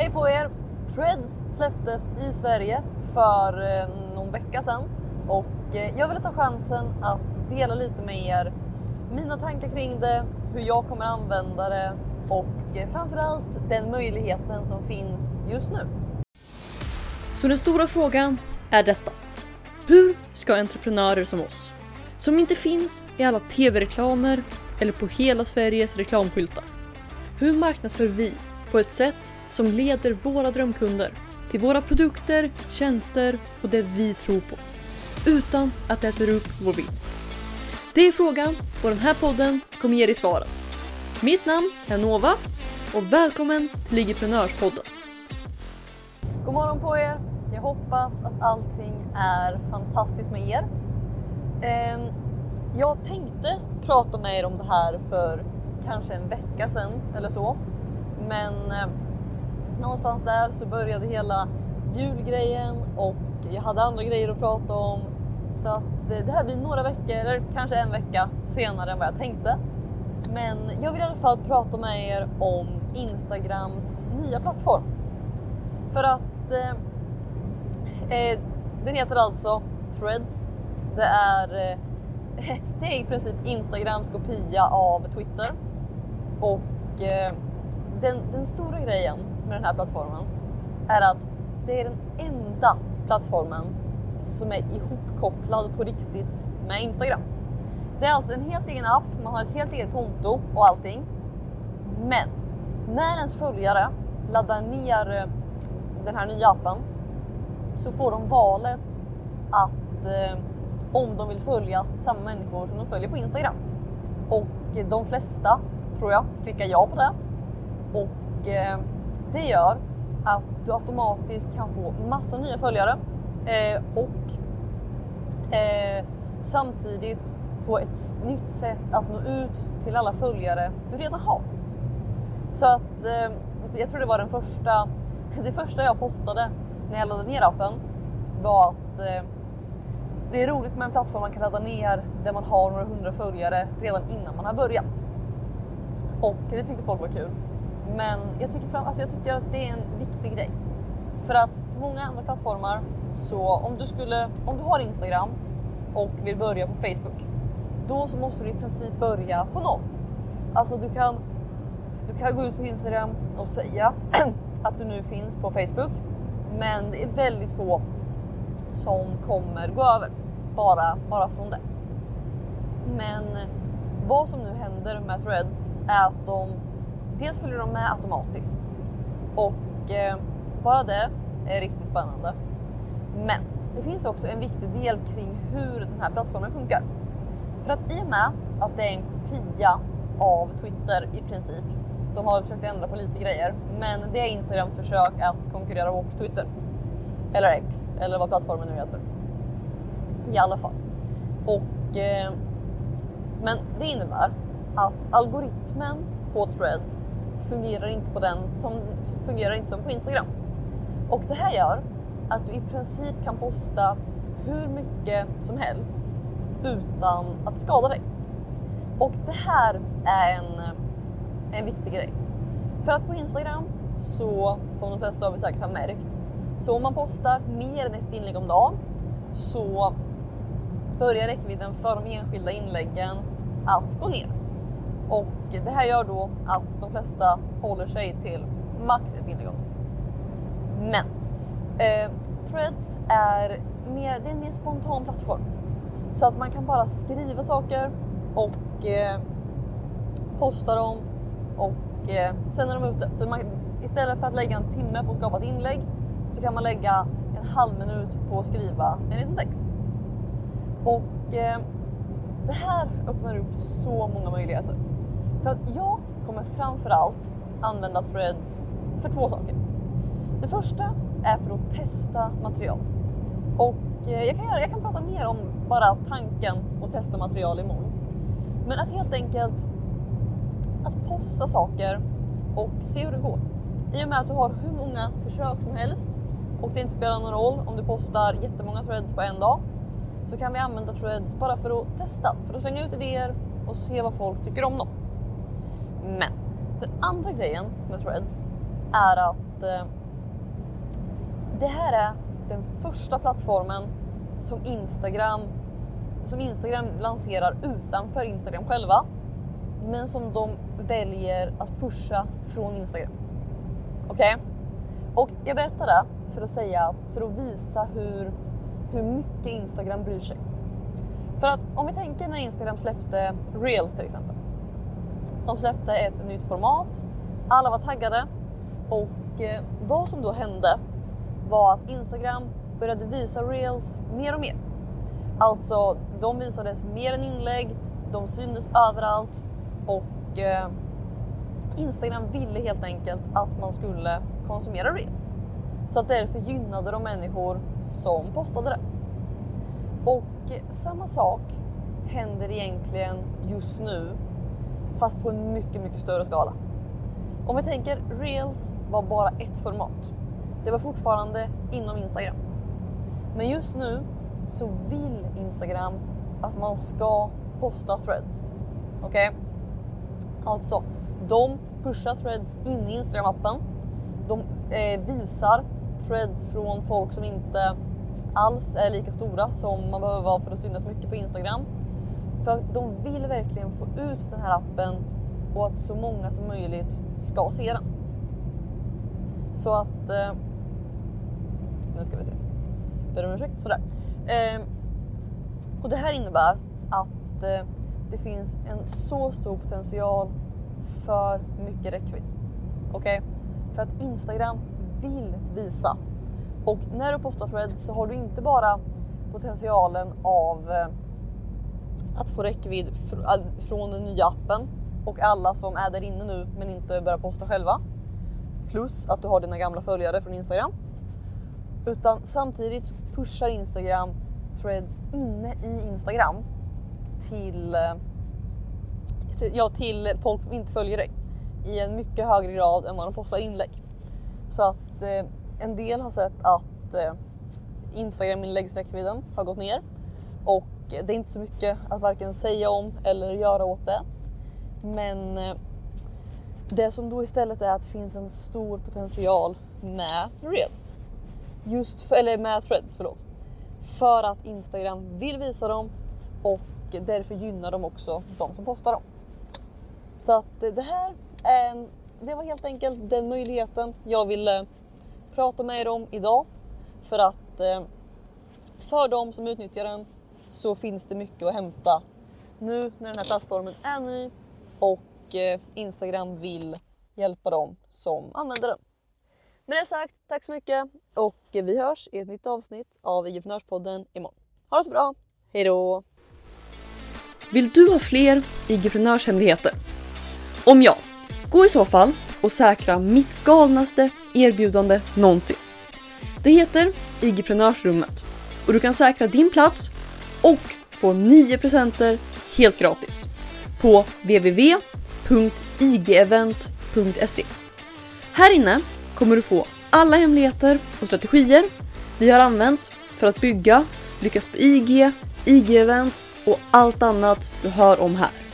Hej på er! Threads släpptes i Sverige för eh, någon vecka sedan och eh, jag ville ta chansen att dela lite med er mina tankar kring det, hur jag kommer använda det och eh, framförallt den möjligheten som finns just nu. Så den stora frågan är detta. Hur ska entreprenörer som oss, som inte finns i alla tv-reklamer eller på hela Sveriges reklamskyltar, hur marknadsför vi på ett sätt som leder våra drömkunder till våra produkter, tjänster och det vi tror på. Utan att det äter upp vår vinst. Det är frågan och den här podden kommer ge dig svaren. Mitt namn är Nova och välkommen till Ligiprenörspodden. God morgon på er! Jag hoppas att allting är fantastiskt med er. Ehm, jag tänkte prata med er om det här för kanske en vecka sedan eller så. Men eh, någonstans där så började hela julgrejen och jag hade andra grejer att prata om. Så att eh, det här blir några veckor, eller kanske en vecka senare än vad jag tänkte. Men jag vill i alla fall prata med er om Instagrams nya plattform. För att eh, eh, den heter alltså Threads. Det är, eh, det är i princip Instagrams kopia av Twitter. Och eh, den, den stora grejen med den här plattformen är att det är den enda plattformen som är ihopkopplad på riktigt med Instagram. Det är alltså en helt egen app, man har ett helt eget konto och allting. Men när ens följare laddar ner eh, den här nya appen så får de valet att eh, om de vill följa samma människor som de följer på Instagram. Och de flesta, tror jag, klickar ja på det. Och eh, det gör att du automatiskt kan få massa nya följare eh, och eh, samtidigt få ett nytt sätt att nå ut till alla följare du redan har. Så att eh, jag tror det var den första, det första jag postade när jag laddade ner appen var att eh, det är roligt med en plattform man kan ladda ner där man har några hundra följare redan innan man har börjat. Och det tyckte folk var kul. Men jag tycker, fram, alltså jag tycker att det är en viktig grej. För att på många andra plattformar så om du skulle, om du har Instagram och vill börja på Facebook, då så måste du i princip börja på noll. Alltså du kan, du kan gå ut på Instagram och säga att du nu finns på Facebook, men det är väldigt få som kommer gå över bara, bara från det. Men vad som nu händer med Threads är att de dels följer de med automatiskt och eh, bara det är riktigt spännande. Men det finns också en viktig del kring hur den här plattformen funkar. För att i och med att det är en kopia av Twitter i princip, de har försökt ändra på lite grejer, men det är Instagrams försök att konkurrera bort Twitter. Eller X, eller vad plattformen nu heter. I alla fall. Och, eh, men det innebär att algoritmen på Threads fungerar inte på den som fungerar inte som på Instagram. Och det här gör att du i princip kan posta hur mycket som helst utan att skada dig. Och det här är en, en viktig grej. För att på Instagram så, som de flesta av er säkert har märkt, så om man postar mer än ett inlägg om dagen så börjar räckvidden för de enskilda inläggen att gå ner. Och det här gör då att de flesta håller sig till max ett inlägg om dagen. Men eh, Threads är, mer, det är en mer spontan plattform. Så att man kan bara skriva saker och eh, posta dem och eh, sen är de ute. Så man, istället för att lägga en timme på att skapa ett inlägg så kan man lägga en halv minut på att skriva en liten text. Och eh, det här öppnar upp så många möjligheter. För att jag kommer framför allt använda Threads för två saker. Det första är för att testa material. Och eh, jag kan, göra, jag kan prata mer om bara tanken att testa material imorgon. Men att helt enkelt att posta saker och se hur det går. I och med att du har hur många försök som helst och det inte spelar någon roll om du postar jättemånga threads på en dag så kan vi använda threads bara för att testa, för att slänga ut idéer och se vad folk tycker om dem. Men den andra grejen med threads är att eh, det här är den första plattformen som Instagram, som Instagram lanserar utanför Instagram själva. Men som de väljer att pusha från Instagram. Okej? Okay? Och jag berättar det för att säga, för att visa hur, hur mycket Instagram bryr sig. För att om vi tänker när Instagram släppte Reels till exempel. De släppte ett nytt format, alla var taggade och eh, vad som då hände var att Instagram började visa reels mer och mer. Alltså, de visades mer än inlägg, de syntes överallt och eh, Instagram ville helt enkelt att man skulle konsumera reels. Så att därför gynnade de människor som postade det. Och eh, samma sak händer egentligen just nu fast på en mycket, mycket större skala. Om vi tänker reels var bara ett format. Det var fortfarande inom Instagram. Men just nu så vill Instagram att man ska posta threads. Okej? Okay? Alltså, de pushar threads in i Instagram-appen. De eh, visar threads från folk som inte alls är lika stora som man behöver vara för att synas mycket på Instagram. För de vill verkligen få ut den här appen och att så många som möjligt ska se den. Så att... Eh, nu ska vi se. Ber om ursäkt. Sådär. Eh, och det här innebär att eh, det finns en så stor potential för mycket räckvidd. Okej? Okay? För att Instagram vill visa. Och när du postar threads så har du inte bara potentialen av eh, att få räckvidd fr från den nya appen och alla som är där inne nu men inte börjar posta själva. Plus att du har dina gamla följare från Instagram. Utan samtidigt pushar Instagram threads inne i Instagram till, eh, ja, till folk som inte följer dig i en mycket högre grad än vad de postar inlägg. Så att eh, en del har sett att eh, Instagram-inläggsräckvidden har gått ner och det är inte så mycket att varken säga om eller göra åt det. Men eh, det som då istället är att det finns en stor potential med reels. Just för, eller med threads, förlåt. För att Instagram vill visa dem och därför gynnar de också de som postar dem. Så att eh, det här är, det var helt enkelt den möjligheten jag ville prata med er om idag. För att eh, för de som utnyttjar den så finns det mycket att hämta nu när den här plattformen är ny och eh, Instagram vill hjälpa dem som använder den. Med det sagt, tack så mycket och eh, vi hörs i ett nytt avsnitt av IGPrenörspodden imorgon. Ha det så bra, hejdå! Vill du ha fler IG-prenörshemligheter? Om ja, gå i så fall och säkra mitt galnaste erbjudande någonsin. Det heter IG-prenörsrummet och du kan säkra din plats och få 9 presenter helt gratis på www.igevent.se. Här inne kommer du få alla hemligheter och strategier vi har använt för att bygga, lyckas på IG, IG-event och allt annat du hör om här.